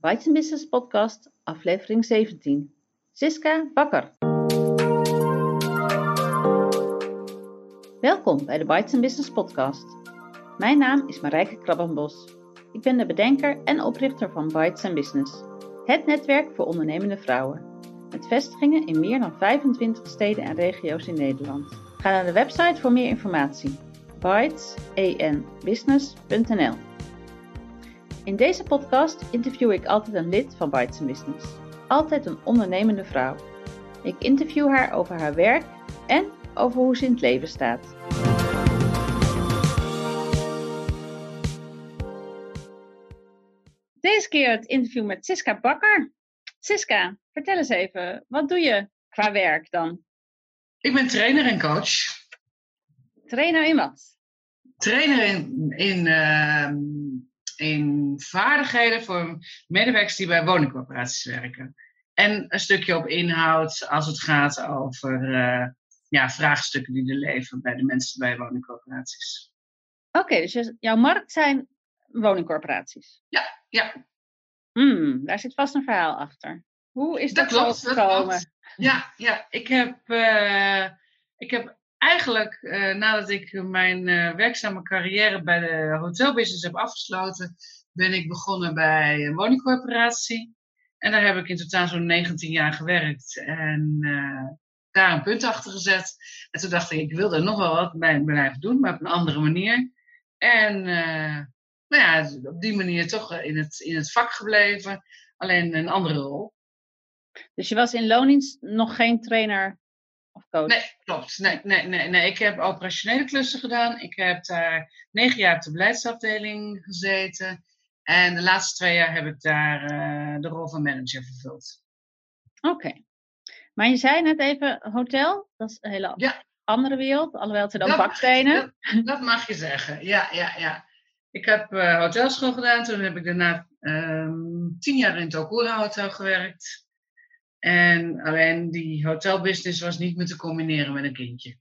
Bites Business Podcast, aflevering 17. Siska Bakker. Welkom bij de Bites Business Podcast. Mijn naam is Marijke Krabbenbos. Ik ben de bedenker en oprichter van Bites Business, het netwerk voor ondernemende vrouwen. Met vestigingen in meer dan 25 steden en regio's in Nederland. Ga naar de website voor meer informatie. bitesen-business.nl In deze podcast interview ik altijd een lid van Bites Business. Altijd een ondernemende vrouw. Ik interview haar over haar werk en over hoe ze in het leven staat. Deze keer het interview met Siska Bakker. Siska, vertel eens even, wat doe je qua werk dan? Ik ben trainer en coach. Trainer in wat? Trainer in, in, uh, in vaardigheden voor medewerkers die bij woningcorporaties werken. En een stukje op inhoud als het gaat over uh, ja, vraagstukken die er leven bij de mensen bij woningcorporaties. Oké, okay, dus jouw markt zijn woningcorporaties? Ja, ja. Hmm, daar zit vast een verhaal achter. Hoe is dat, dat klopt, gekomen? Ja, ja, ik heb, uh, ik heb eigenlijk uh, nadat ik mijn uh, werkzame carrière bij de hotelbusiness heb afgesloten, ben ik begonnen bij een woningcorporatie. En daar heb ik in totaal zo'n 19 jaar gewerkt. En daar een punt achter gezet. En toen dacht ik, ik wil er nog wel wat bij blijven doen, maar op een andere manier. En nou ja, op die manier toch in het, in het vak gebleven, alleen een andere rol. Dus je was in loondienst nog geen trainer of coach? Nee, klopt. Nee, nee, nee, nee. Ik heb operationele klussen gedaan. Ik heb daar negen jaar op de beleidsafdeling gezeten. En de laatste twee jaar heb ik daar uh, de rol van manager vervuld. Oké. Okay. Maar je zei net even hotel, dat is een hele ja. andere wereld, alhoewel het dan bakstenen. Dat, dat, mag je zeggen, ja, ja, ja. Ik heb uh, hotelschool gedaan, toen heb ik daarna um, tien jaar in het Okura Hotel gewerkt. En alleen die hotelbusiness was niet meer te combineren met een kindje.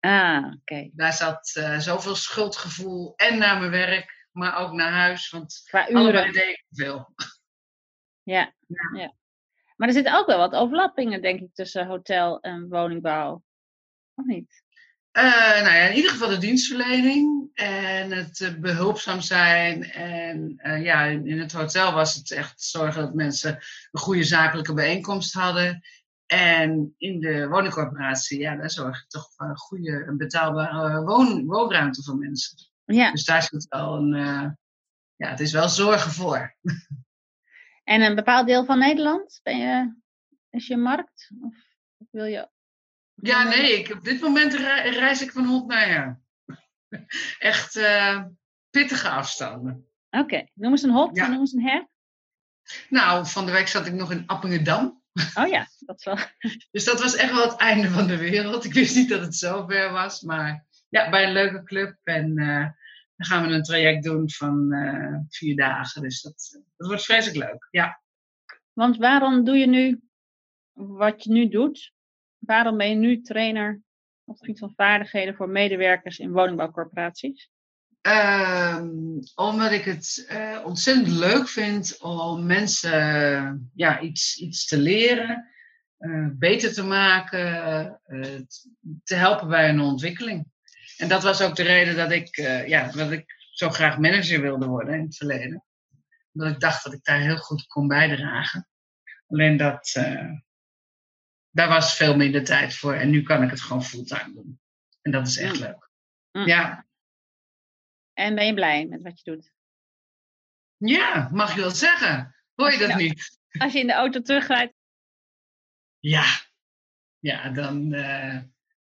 Ah, oké. Okay. Daar zat uh, zoveel schuldgevoel en naar mijn werk, maar ook naar huis. Want Qua uren. allebei deed ik veel. Ja, ja. ja. Maar er zitten ook wel wat overlappingen, denk ik, tussen hotel en woningbouw. Of niet? Uh, nou ja, in ieder geval de dienstverlening en het uh, behulpzaam zijn. En uh, ja, in, het hotel was het echt zorgen dat mensen een goede zakelijke bijeenkomst hadden. En in de woningcorporatie, ja, daar zorg je toch voor een goede en betaalbare woon, woonruimte voor mensen. Ja. Dus daar zit wel een, ja, het is wel zorgen voor. En een bepaald deel van Nederland, ben je, is je markt? Of wil je ja, nee, ik, op dit moment reis ik van hond naar her. Echt uh, pittige afstanden. Oké, okay. noem eens een hot ja. noem eens een her. Nou, van de week zat ik nog in Appingedam. Oh ja, dat is wel. dus dat was echt wel het einde van de wereld. Ik wist niet dat het zo ver was, maar ja, bij een leuke club. En uh, dan gaan we een traject doen van uh, vier dagen. Dus dat, dat wordt vreselijk leuk, ja. Want waarom doe je nu wat je nu doet? Waarom ben je nu trainer op het gebied van vaardigheden voor medewerkers in woningbouwcorporaties? Um, omdat ik het uh, ontzettend leuk vind om mensen ja, iets, iets te leren, uh, beter te maken, uh, te helpen bij een ontwikkeling. En dat was ook de reden dat ik, ja, dat ik zo graag manager wilde worden in het verleden. Omdat ik dacht dat ik daar heel goed kon bijdragen. Alleen dat, daar was veel minder tijd voor. En nu kan ik het gewoon fulltime doen. En dat is echt mm. leuk. Mm. Ja. En ben je blij met wat je doet? Ja, mag je wel zeggen. Hoor je dat nou, niet? Als je in de auto terugrijdt. Ja. Ja, dan, uh,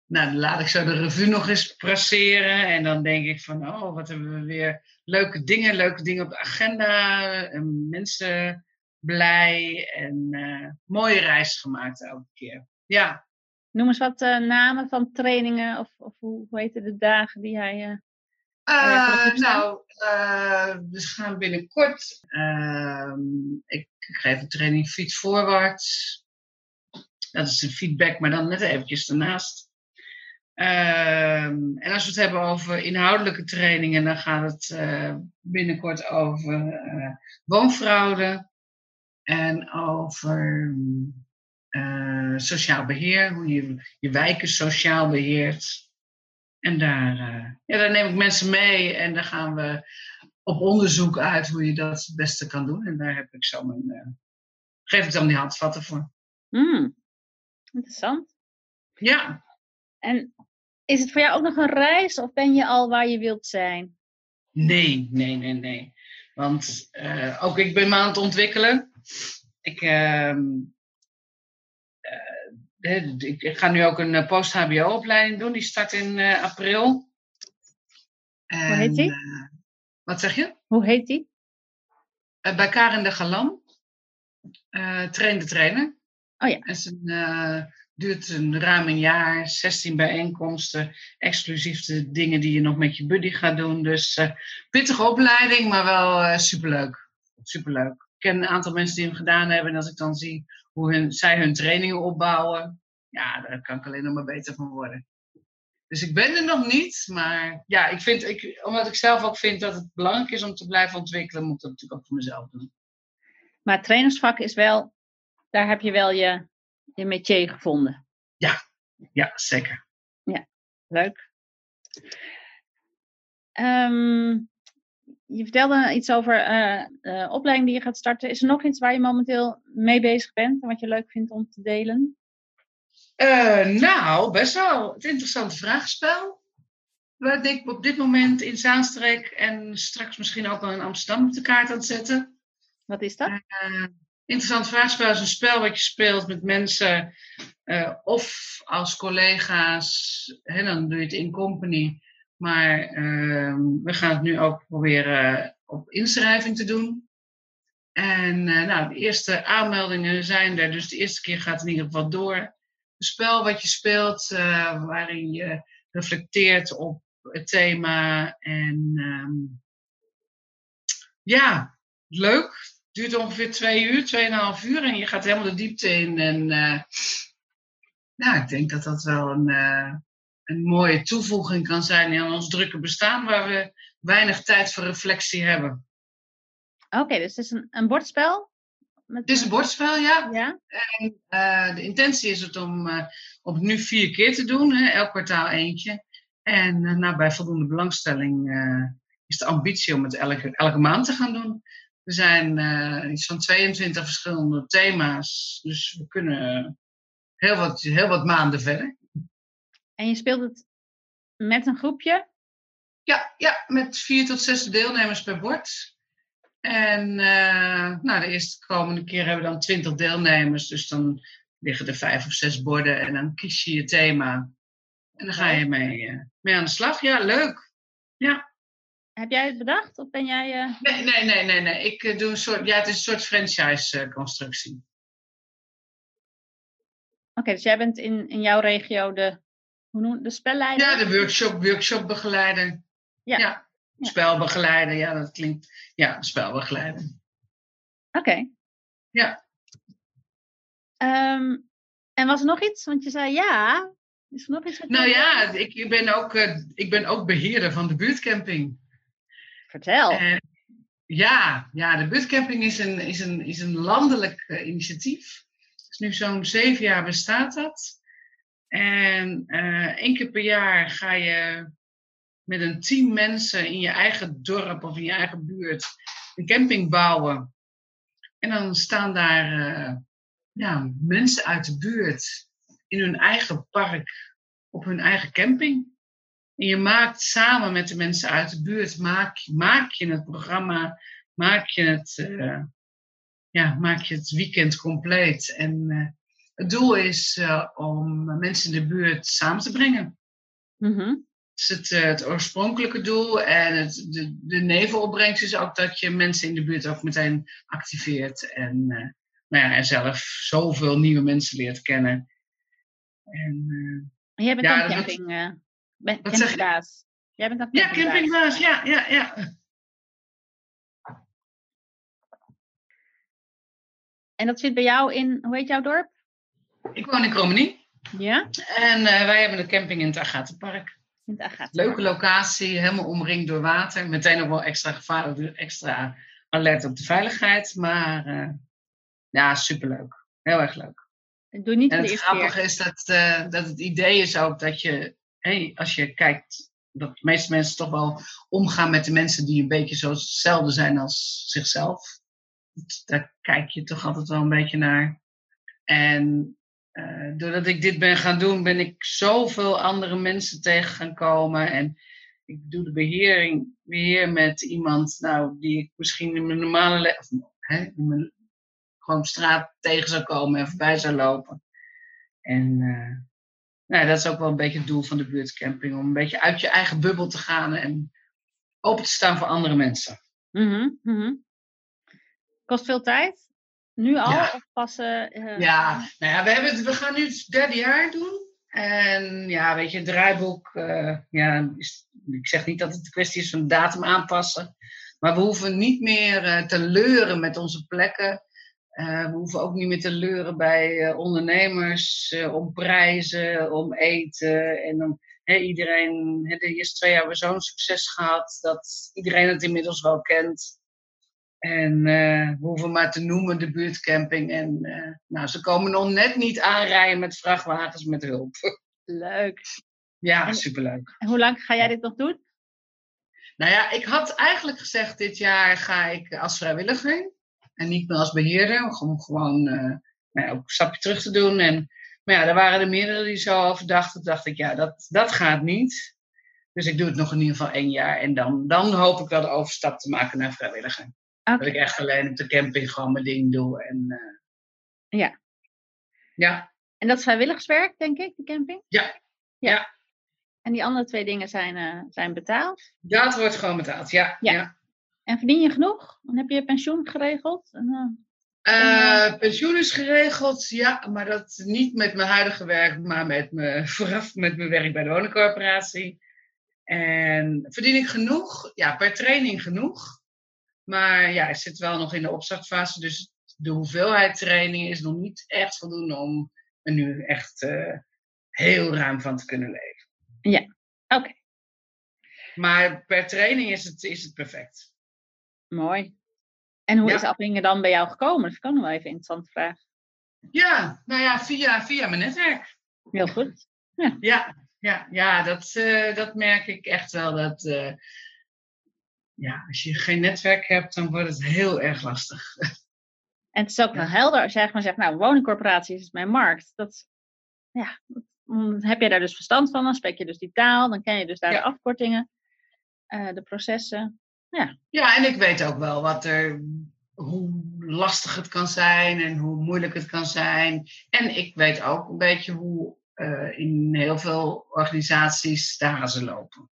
nou, dan laat ik zo de revue nog eens passeren. En dan denk ik van, oh, wat hebben we weer leuke dingen. Leuke dingen op de agenda. En mensen blij en uh, mooie reis gemaakt elke keer. Ja. Noem eens wat uh, namen van trainingen of, of hoe, hoe heet de dagen die hij. Uh, nou, we gaan binnenkort. Ehm, ik geef een training fiets voorwaarts. Dat is een feedback, maar dan net eventjes ernaast. Ehm, en als we het hebben over inhoudelijke trainingen, dan gaat het binnenkort over woonfraude en over eh, sociaal beheer, hoe je je wijken sociaal beheert. En daar, eh, ja, daar neem ik mensen mee en daar gaan we op onderzoek uit hoe je dat het beste kan doen. En daar heb ik zo mijn, uh, geef ik dan die handvatten voor. Hmm. Interessant. Ja. En is het voor jou ook nog een reis of ben je al waar je wilt zijn? Nee, nee, nee, nee. Want ook ik ben me aan het ontwikkelen. Ik, uh, uh, ik ga nu ook een post-HBO-opleiding doen. Die start in april. En, Hoe heet die? wat zeg je? Hoe heet die? bij Karen de Galan. train de trainer. Oh ja. En zijn duurt een ruim een jaar, 16 bijeenkomsten, exclusief de dingen die je nog met je buddy gaat doen. Dus uh, pittige opleiding, maar wel uh, superleuk. Superleuk. Ken een aantal mensen die hem gedaan hebben en als ik dan zie hoe hun, zij hun trainingen opbouwen, ja, daar kan ik alleen nog maar beter van worden. Dus ik ben er nog niet, maar ja, ik vind, ik, omdat ik zelf ook vind dat het belangrijk is om te blijven ontwikkelen, moet ik dat natuurlijk ook voor mezelf doen. Maar het trainersvak is wel, daar heb je wel je je métier gevonden. Ja, ja zeker. Ja, leuk. Um, je vertelde iets over uh, opleiding die je gaat starten. Is er nog iets waar je momenteel mee bezig bent en wat je leuk vindt om te delen? Uh, nou, best wel. Het interessante vraagspel. Waar ik op dit moment in Zaanstreek en straks misschien ook wel in Amsterdam op de kaart aan het zetten. Wat is dat? Interessant vraagspel is een spel wat je speelt met mensen of als collega's. Hè, dan doe je het in company. Maar uh, we gaan het nu ook proberen op inschrijving te doen. En uh, nou, de eerste aanmeldingen zijn er, dus de eerste keer gaat het in ieder geval door. Een spel wat je speelt, uh, waarin je reflecteert op het thema. En um, ja, leuk duurt ongeveer twee uur, tweeënhalf uur. En je gaat helemaal de diepte in. En uh, nou, ik denk dat dat wel een, een mooie toevoeging kan zijn aan ons drukke bestaan, waar we weinig tijd voor reflectie hebben. Oké, okay, dus het is een, een bordspel? Met... Het is een bordspel, ja. ja? En uh, de intentie is het om, om het nu vier keer te doen, hè, elk kwartaal eentje. En nou, bij voldoende belangstelling is de ambitie om het elke, elke maand te gaan doen. Er zijn uh, iets van 22 verschillende thema's. Dus we kunnen heel wat, heel wat maanden verder. En je speelt het met een groepje? Ja, ja met vier tot zes deelnemers per bord. En uh, nou, de eerste komende keer hebben we dan 20 deelnemers. Dus dan liggen er vijf of zes borden en dan kies je je thema. En dan ga je mee, uh, mee aan de slag. Ja, leuk. Ja. Heb jij het bedacht of ben jij... Uh... Nee, nee, nee, nee, nee. Ik doe een soort... Ja, het is een soort franchise-constructie. Oké, okay, dus jij bent in, in jouw regio de... Hoe noem de spelleider? Ja, de workshop, workshopbegeleider. Ja. Spelbegeleider, ja, dat klinkt... Ja, spelbegeleider. Oké. Okay. Ja. Um, en was er nog iets? Want je zei ja. Is er nog iets? Nou ja, ik ben, ook, uh, ik ben ook beheerder van de buurtcamping. Vertel. Ja, ja, de buurtcamping is een, is een, is een landelijk uh, initiatief. Dus nu zo'n zeven jaar bestaat dat. En uh, één keer per jaar ga je met een team mensen in je eigen dorp of in je eigen buurt een camping bouwen. En dan staan daar uh, ja, mensen uit de buurt in hun eigen park op hun eigen camping. En je maakt samen met de mensen uit de buurt, maak, maak je het programma, maak je het, uh, ja, maak je het weekend compleet. En het doel is uh, om mensen in de buurt samen te brengen. Dat is het, het, oorspronkelijke doel. En het, de, de nevenopbrengst is ook dat je mensen in de buurt ook meteen activeert. En, nou ja, en zelf zoveel nieuwe mensen leert kennen. En, Jij bent ja, een camping... Ben, campingbaas. Jij bent een Ja, campingbaas, ja, ja, ja. En dat zit bij jou in, hoe heet jouw dorp? Ik woon in Krommenie. Ja? En uh, wij hebben een camping in het Agatenpark. In het Agatenpark. Leuke locatie, helemaal omringd door water. Meteen nog wel extra gevaarlijk, extra alert op de veiligheid. Maar uh, ja, superleuk. Heel erg leuk. Doe niet En het keer. grappige is dat, eh, dat het idee is ook dat je, hey, als je kijkt, dat de meeste mensen toch wel omgaan met de mensen die een beetje zo hetzelfde zijn als zichzelf. Daar kijk je toch altijd wel een beetje naar. En eh, doordat ik dit ben gaan doen, ben ik zoveel andere mensen tegen gaan komen. En ik doe de behering weer met iemand nou, die ik misschien in mijn normale leven, in mijn gewoon straat tegen zou komen en voorbij zou lopen. En eh, nou, dat is ook wel een beetje het doel van de buurtcamping. Om een beetje uit je eigen bubbel te gaan en open te staan voor andere mensen. Mhm. Kost veel tijd? Nu al? Ja. Of pas... eh, eh, Ja, nou ja, we, hebben het, we gaan nu het derde jaar doen. En ja, weet je, het draaiboek. eh, ja, is, ik zeg niet dat het een kwestie is van datum aanpassen. Maar we hoeven niet meer eh, te leuren met onze plekken. Eh, we hoeven ook niet meer te leuren bij eh, ondernemers eh, om prijzen, om eten. En om, hè, iedereen, de eerste twee jaar hebben we zo'n succes gehad dat iedereen het inmiddels wel kent. En eh, we hoeven maar te noemen de buurtcamping. En eh, nou, ze komen nog net niet aanrijden met vrachtwagens met hulp. Leuk. ja, En- superleuk. En hoe lang ga jij dit nog doen? Nou ja, ik had eigenlijk gezegd dit jaar ga ik als vrijwilliger. En niet meer als beheerder. Om gewoon eh, nou ja, ook een stapje terug te doen. En, maar ja, er waren er meerdere die zo over dachten. Toen dacht ik, ja, dat, dat gaat niet. Dus ik doe het nog in ieder geval één jaar. En dan, dan hoop ik wel de overstap te maken naar vrijwilliger. Dat ik echt alleen op de camping gewoon mijn ding doe. En, eh, Ja. Ja, En dat is vrijwilligerswerk, denk ik, de camping? Ja. Ja. En die andere twee dingen zijn, eh, zijn betaald. dat wordt gewoon betaald. Ja, Ja. ja. En verdien je genoeg? Dan heb je pensioen geregeld? En, Eh, pensioen is geregeld, ja, maar dat niet met mijn huidige werk, maar met mijn, vooraf met mijn werk bij de woningcorporatie. En verdien ik genoeg? Ja, per training genoeg. Maar ja, ik zit wel nog in de opstartfase, dus de hoeveelheid trainingen is nog niet echt voldoende om er nu echt eh, heel ruim van te kunnen leven. Oké, Maar per training is het, is het perfect. mooi. En hoe Ja. is Appingen dan bij jou gekomen? Dat vind ik ook nog wel even een interessante vraag. Ja, nou ja, via, via mijn netwerk. Heel goed. Ja, ja, ja dat, eh, dat merk ik echt wel. Dat, eh, ja, als je geen netwerk hebt, dan wordt het heel erg lastig. En het is ook wel helder als jij gewoon zegt, nou, woningcorporatie is mijn markt. Dat, ja, dan heb jij daar dus verstand van, dan spreek je dus die taal, dan ken je dus daar Ja. de afkortingen, eh, de processen. Ja, en ik weet ook wel wat er, hoe lastig het kan zijn en hoe moeilijk het kan zijn. En ik weet ook een beetje hoe eh, in heel veel organisaties de hazen lopen.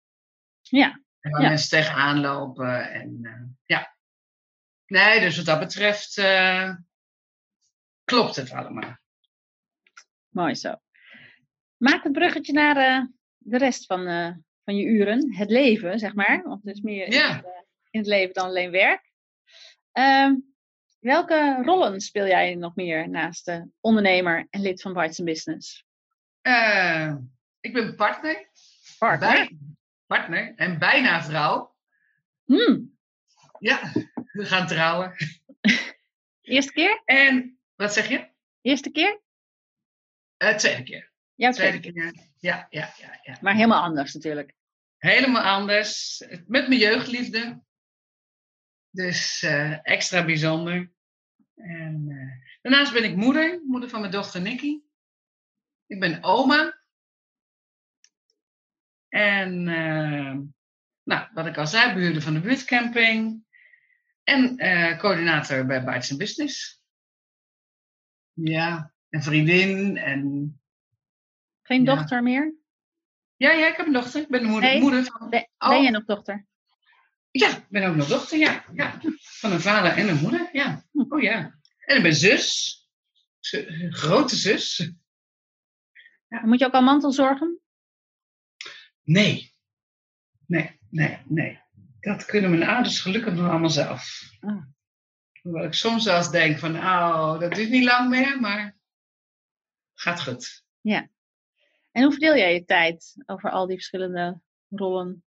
Ja. En waar Ja. mensen tegenaan lopen. En eh, ja. Nee, dus wat dat betreft eh, klopt het allemaal. Mooi zo. Maak het bruggetje naar eh, de rest van, van je uren, het leven, zeg maar. Want het is meer in, het, in het leven dan alleen werk. Ehm, welke rollen speel jij nog meer naast de ondernemer en lid van Bites Business? Ik ben partner. Partner? Bij- partner en bijna vrouw. Hmm, Ja, we gaan trouwen. eerste keer? En wat zeg je? Eerste keer? Eh, tweede keer. Tweede tweede. keer. Ja, ja, ja, ja. Maar helemaal anders natuurlijk. Helemaal anders. Met mijn jeugdliefde. Dus eh, extra bijzonder. En eh, daarnaast ben ik moeder. Moeder van mijn dochter Nikki. Ik ben oma. En eh, nou, wat ik al zei, behuurder van de buurtcamping. En eh, coördinator bij Bites Business. Ja, en vriendin. En Geen Ja. dochter meer? ja, ja, ik heb een dochter. Ik ben de moeder, Nee. moeder van Ben, Oh. ben jij nog dochter? Ja, ik ben ook nog dochter, ja. ja. Van een vader en een moeder, ja. Oh ja. En ik ben zus. Zu- grote zus. Moet je ook al mantelzorgen? Nee. Nee, nee, nee. Dat kunnen mijn ouders gelukkig nog allemaal zelf. Ah. Hoewel ik soms wel eens denk van, oh, dat duurt niet lang meer, maar gaat goed. En hoe verdeel jij je tijd over al die verschillende rollen?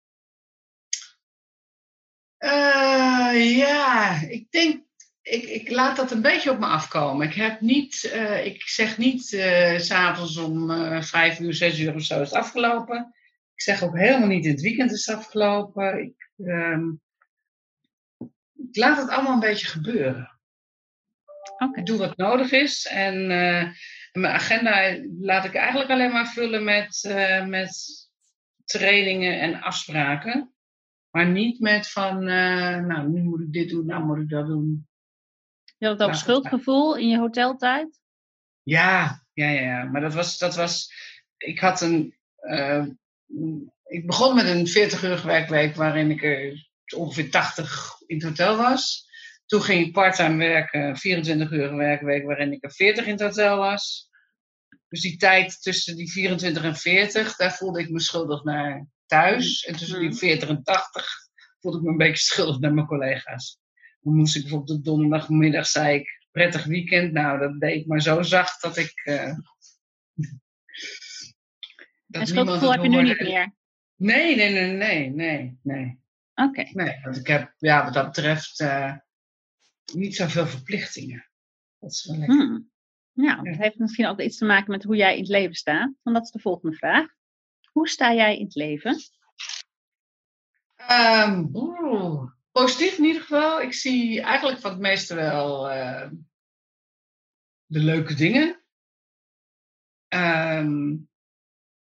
Eh, ja, ik denk ik, ik laat dat een beetje op me afkomen. Ik, heb niet, eh, ik zeg niet uh, s'avonds om uh, vijf uur, zes uur of zo is het afgelopen. Ik zeg ook helemaal niet in het weekend is afgelopen. Ik, ehm, ik laat het allemaal een beetje gebeuren. Okay. Ik doe wat nodig is en mijn agenda laat ik eigenlijk alleen maar vullen met, met trainingen en afspraken. Maar niet met van, nou, nu moet ik dit doen, nou moet ik dat doen. Je had het ook schuldgevoel in je hoteltijd? Ja, ja, ja, ja. Maar dat was, dat was ik had een, uh, ik begon met een 40 uur werkweek waarin ik er ongeveer 80 in het hotel was. Toen ging ik parttime werken, 24 uur werkweek waarin ik er 40 in het hotel was. Dus die tijd tussen die 24 en 40, daar voelde ik me schuldig naar thuis. En tussen die 40 en 80 voelde ik me een beetje schuldig naar mijn collega's. Dan moest ik bijvoorbeeld op donderdagmiddag, zei ik, prettig weekend. Nou, dat deed ik maar zo zacht dat ik... Uh, dat en schuldgevoel heb je nu niet meer? Nee, nee, nee, nee, nee, nee. Oké. Okay. Nee, want ik heb ja, wat dat betreft uh, niet zoveel verplichtingen. Dat is wel lekker. Hmm. Nou, dat heeft misschien ook iets te maken met hoe jij in het leven staat. Want dat is de volgende vraag. Hoe sta jij in het leven? Um, positief in ieder geval. Ik zie eigenlijk van het meeste wel uh, de leuke dingen. Um,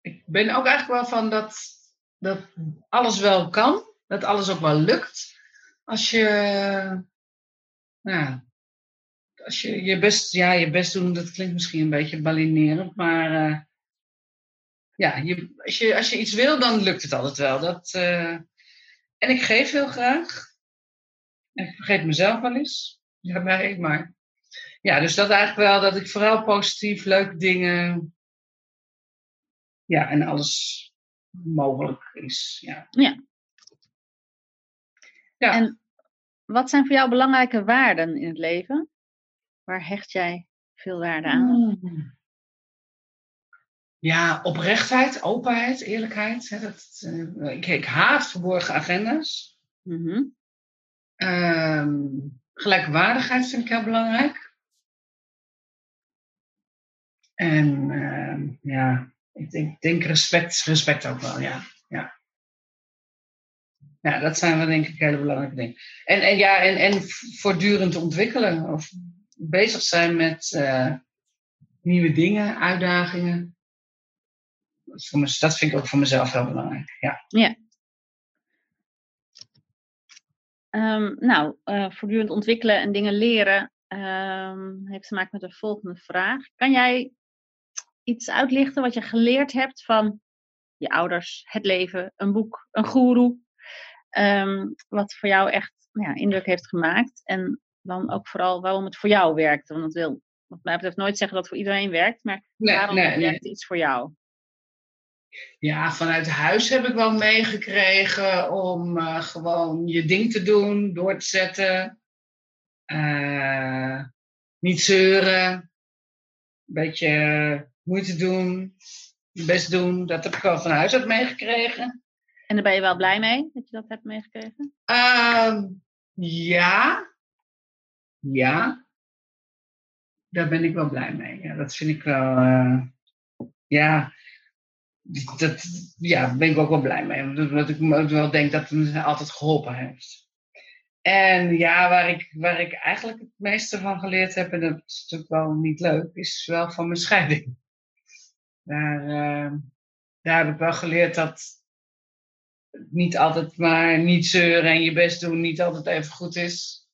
ik ben ook eigenlijk wel van dat, dat alles wel kan. Dat alles ook wel lukt. Als je, nou, als je je best, ja, je best doen, dat klinkt misschien een beetje balinerend, maar uh, ja, je, als, je, als je iets wil, dan lukt het altijd wel. Dat, uh, en ik geef heel graag. Ik vergeet mezelf wel eens. Ja, maar, maar. Ja, dus dat eigenlijk wel, dat ik vooral positief, leuke dingen. Ja, en alles mogelijk is. Ja. ja. ja. En wat zijn voor jou belangrijke waarden in het leven? Waar hecht jij veel waarde aan? Hmm. Ja, oprechtheid, openheid, eerlijkheid. Hè, dat, uh, ik, ik haat verborgen agenda's. Mm Um, gelijkwaardigheid vind ik heel belangrijk. En uh, ja, ik denk, denk, respect, respect ook wel, ja. ja. Ja, dat zijn wel denk ik hele belangrijke dingen. En, en ja, en, en voortdurend ontwikkelen of bezig zijn met uh, nieuwe dingen, uitdagingen. Dat vind ik ook voor mezelf heel belangrijk. Ja. ja. Um, nou, uh, voortdurend ontwikkelen en dingen leren um, heeft te maken met de volgende vraag. Kan jij iets uitlichten wat je geleerd hebt van je ouders, het leven, een boek, een goeroe, um, wat voor jou echt nou ja, indruk heeft gemaakt en dan ook vooral waarom het voor jou werkt? Want het wil, wat mij betreft, nooit zeggen dat het voor iedereen werkt, maar nee, waarom nee, werkt nee. iets voor jou? Ja, vanuit huis heb ik wel meegekregen om uh, gewoon je ding te doen, door te zetten. Uh, niet zeuren. Een beetje moeite doen. Je best doen. Dat heb ik wel van huis uit meegekregen. En daar ben je wel blij mee dat je dat hebt meegekregen? Uh, ja. Ja. Daar ben ik wel blij mee. Ja, dat vind ik wel. Uh, ja dat, ja, daar ben ik ook wel blij mee. Omdat ik wel denk dat het me altijd geholpen heeft. En ja, waar ik, waar ik eigenlijk het meeste van geleerd heb, en dat is natuurlijk wel niet leuk, is wel van mijn scheiding. Daar, uh, daar heb ik wel geleerd dat niet altijd maar niet zeuren en je best doen niet altijd even goed is.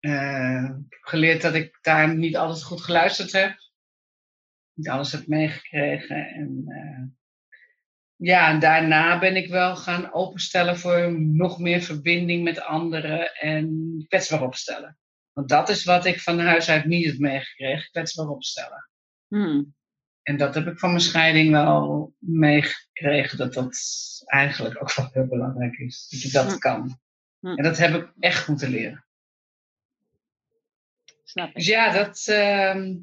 Uh, ik heb geleerd dat ik daar niet altijd goed geluisterd heb niet alles heb meegekregen. En uh, ja, en daarna ben ik wel gaan openstellen voor nog meer verbinding met anderen en kwetsbaar opstellen. Want dat is wat ik van huis uit niet heb meegekregen, kwetsbaar opstellen. Hmm. En dat heb ik van mijn scheiding wel meegekregen, dat dat eigenlijk ook wel heel belangrijk is. Dat je dat kan. En dat heb ik echt moeten leren. Snap ik. Dus ja, dat, uh,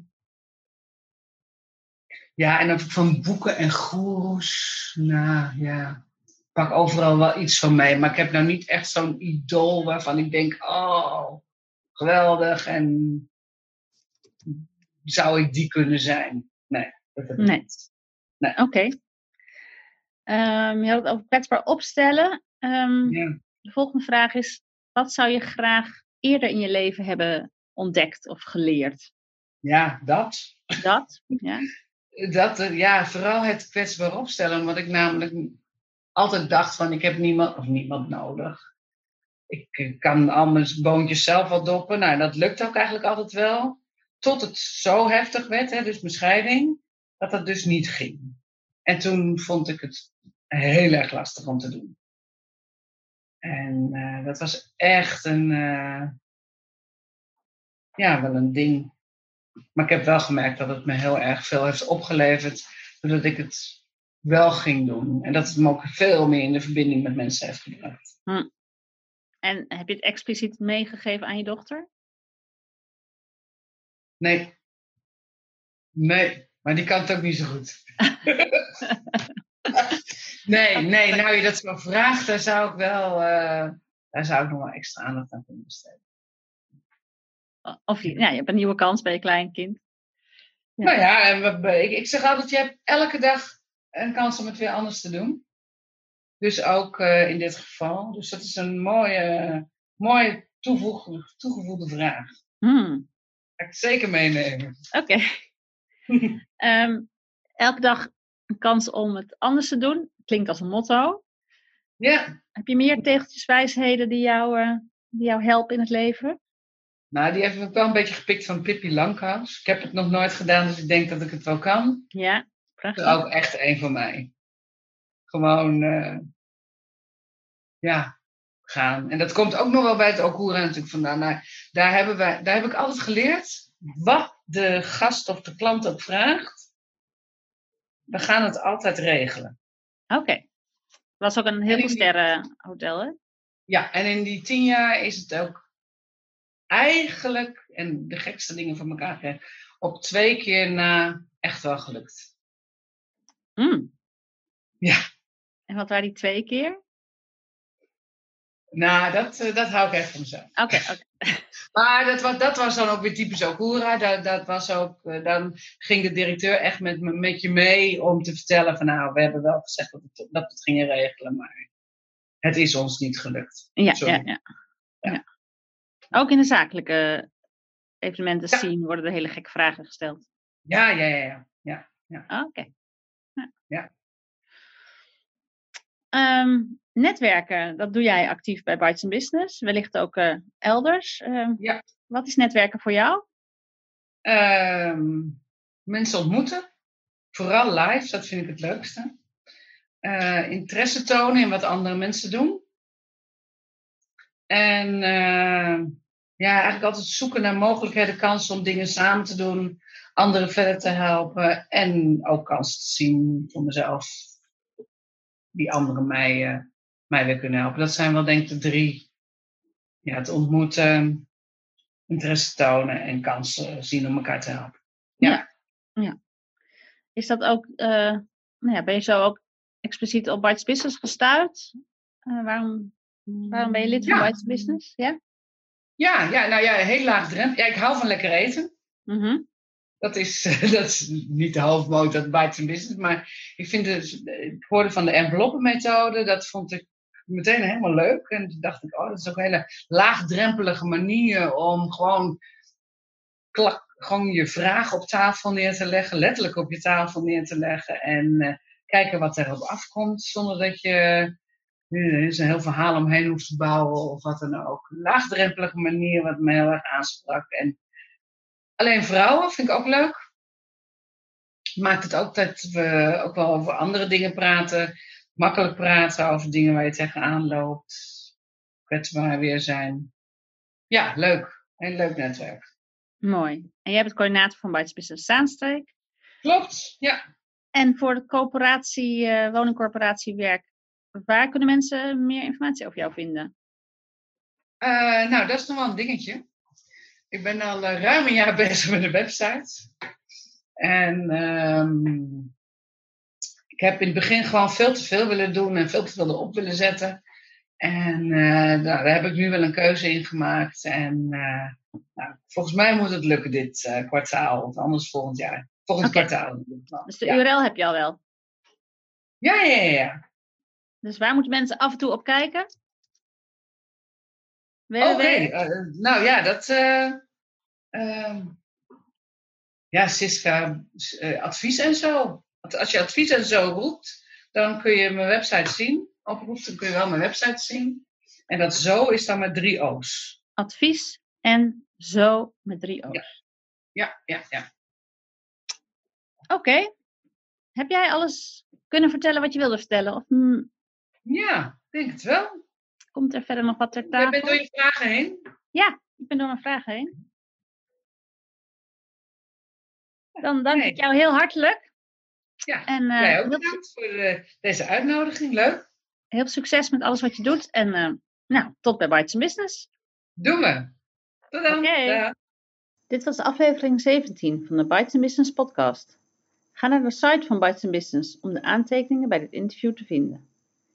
ja, en van boeken en goeroes, nou ja, pak overal wel iets van mee. Maar ik heb nou niet echt zo'n idool waarvan ik denk, oh, geweldig en zou ik die kunnen zijn? Nee, Nee. Oké. Ehm, je had het over kwetsbaar opstellen. Ehm, Ja. De volgende vraag is: wat zou je graag eerder in je leven hebben ontdekt of geleerd? ja, dat. Dat? Ja. Dat, eh, ja, vooral het kwetsbaar opstellen. Omdat ik namelijk altijd dacht van ik heb niemand of niemand nodig. Ik eh, kan al mijn boontjes zelf wel doppen. Nou, dat lukt ook eigenlijk altijd wel. Tot het zo heftig werd, hè, dus mijn scheiding, dat dat dus niet ging. En toen vond ik het heel erg lastig om te doen. En eh, dat was echt een, eh, ja, wel een ding. Maar ik heb wel gemerkt dat het me heel erg veel heeft opgeleverd, doordat ik het wel ging doen. En dat het me ook veel meer in de verbinding met mensen heeft gebracht. En heb je het expliciet meegegeven aan je dochter? Nee. Nee, maar die kan het ook niet zo goed. nee, nee, nou je dat zo vraagt, daar zou ik wel, eh, daar zou ik nog wel extra aandacht aan kunnen besteden. Of je, ja, je hebt een nieuwe kans bij je kleinkind. Ja. Nou ja, ik, ik zeg altijd, je hebt elke dag een kans om het weer anders te doen. Dus ook eh, in dit geval. Dus dat is een mooie, mooie toevoegde, toegevoegde vraag. Hmm, Ga ik zeker meenemen. Oké. Ehm, elke dag een kans om het anders te doen. Klinkt als een motto. Ja, Heb je meer tegeltjeswijsheden die jou, eh, die jou helpen in het leven? nou die heb ik wel een beetje gepikt van Pippi Langkous. Ik heb het nog nooit gedaan, dus ik denk dat ik het wel kan. Ja, Dat prachtig. is ook echt een van mij. Gewoon, eh, ja, gaan. En dat komt ook nog wel bij het Okura natuurlijk vandaan. Nou, daar, hebben wij, daar heb ik altijd geleerd, wat de gast of de klant ook vraagt, we gaan het altijd regelen. Oké. Het was ook een heel sterren hotel, hè? Ja, en in die tien jaar is het ook eigenlijk, en de gekste dingen van elkaar gekregen, op twee keer na echt wel gelukt. Hmm. Ja. En wat waren die twee keer? Nou, dat, eh, dat hou ik echt van mezelf. Oké, oké. Maar dat was, dat was dan ook weer typisch Okura. Dat, dat was ook, eh, dan ging de directeur echt met, me- met je mee om te vertellen van nou, we hebben wel gezegd dat, het, dat we het gingen regelen, maar het is ons niet gelukt. Ja, ja, ja, Ja. ja. Ook in de zakelijke evenementen Ja. zien worden er hele gekke vragen gesteld. Ja, ja, ja, ja. ja. Ah, Oké. Ja. Ja. Ehm, netwerken, dat doe jij actief bij Bites Business, wellicht ook eh, elders. Ehm, Ja. Wat is netwerken voor jou? Ehm, mensen ontmoeten, vooral live, dat vind ik het leukste. Eh, interesse tonen in wat andere mensen doen. En ja, eigenlijk altijd zoeken naar mogelijkheden, kansen om dingen samen te doen, anderen verder te helpen en ook kansen te zien voor mezelf, die anderen mij, eh, mij weer kunnen helpen. Dat zijn wel denk ik de drie. Ja, het ontmoeten, interesse tonen en kansen zien om elkaar te helpen. Is dat ook, eh, nou ja, ben je zo ook expliciet op Bites Business gestuurd? Eh, waarom, waarom ben je lid van Ja. Bites Business? Ja? Ja, ja, nou ja, heel laag drempel. Ja, ik hou van lekker eten. Mhm. Dat is, dat is niet de hoofdmoot, dat bites in business. Maar ik vind het, ik hoorde van de enveloppenmethode, dat vond ik meteen helemaal leuk. En toen dacht ik, oh, dat is ook een hele laagdrempelige manier om gewoon, klak, gewoon je vraag op tafel neer te leggen, letterlijk op je tafel neer te leggen. En eh, kijken wat erop afkomt, zonder dat je er is een heel verhaal omheen hoeft te bouwen of wat dan ook. Laagdrempelige manier wat me heel erg aansprak. En alleen vrouwen vind ik ook leuk. Maakt het ook dat we ook wel over andere dingen praten. Makkelijk praten over dingen waar je tegenaan loopt. Kwetsbaar weer zijn. Ja, leuk. Heel leuk netwerk. Mooi. En jij bent coördinator van Bites Business Zaanstreek. Klopt, ja. En voor de coöperatie, eh woningcorporatiewerk, waar kunnen mensen meer informatie over jou vinden? Eh, nou, dat is nog wel een dingetje. Ik ben al eh, ruim een jaar bezig met de website. En ehm, ik heb in het begin gewoon veel te veel willen doen en veel te veel erop willen zetten. En eh, nou, daar heb ik nu wel een keuze in gemaakt. En eh, Nou, volgens mij moet het lukken dit uh, kwartaal, of anders volgend jaar. Volgend kwartaal. Dus de ja. URL heb je al wel. ja, ja, ja, ja. Dus waar moeten mensen af en toe op kijken? Oké, www. eh, nou ja, dat. Eh, ehm, ja, Siska, eh, advies en zo. Want Als je advies en zo roept, dan kun je mijn website zien. Oproept, dan kun je wel mijn website zien. En dat zo is dan met drie O's. Advies en zo met drie O's. Ja, ja, ja. Oké. Heb jij alles kunnen vertellen wat je wilde vertellen? Of mm, Ja, ik denk het wel. komt er verder nog wat ter Je tafel? bent door je vragen heen. Ik ben door mijn vragen heen. Dan dank Nee. ik jou heel hartelijk. Ja, En Jij ook heel, bedankt voor eh, deze uitnodiging. Leuk. heel veel succes met alles wat je doet. En eh, nou, tot bij Bites Business. Doen we. Tot dan. Oké. Dag. Dit was aflevering 17 van de Bites Business podcast. Ga naar de site van Bites Business om de aantekeningen bij dit interview te vinden.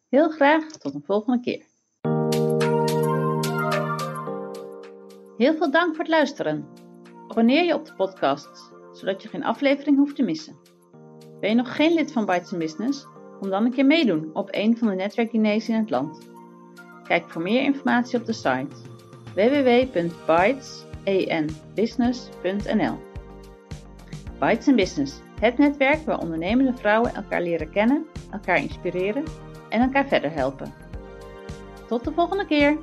Heel graag tot een volgende keer. Heel veel dank voor het luisteren. Abonneer je op de podcast, zodat je geen aflevering hoeft te missen. Ben je nog geen lid van Bites Business? Kom dan een keer meedoen op een van de netwerkdiners in het land. Kijk voor meer informatie op de site www.bytesenbusiness.nl Bites Business, het netwerk waar ondernemende vrouwen elkaar leren kennen, elkaar inspireren en elkaar verder helpen. Tot de volgende keer!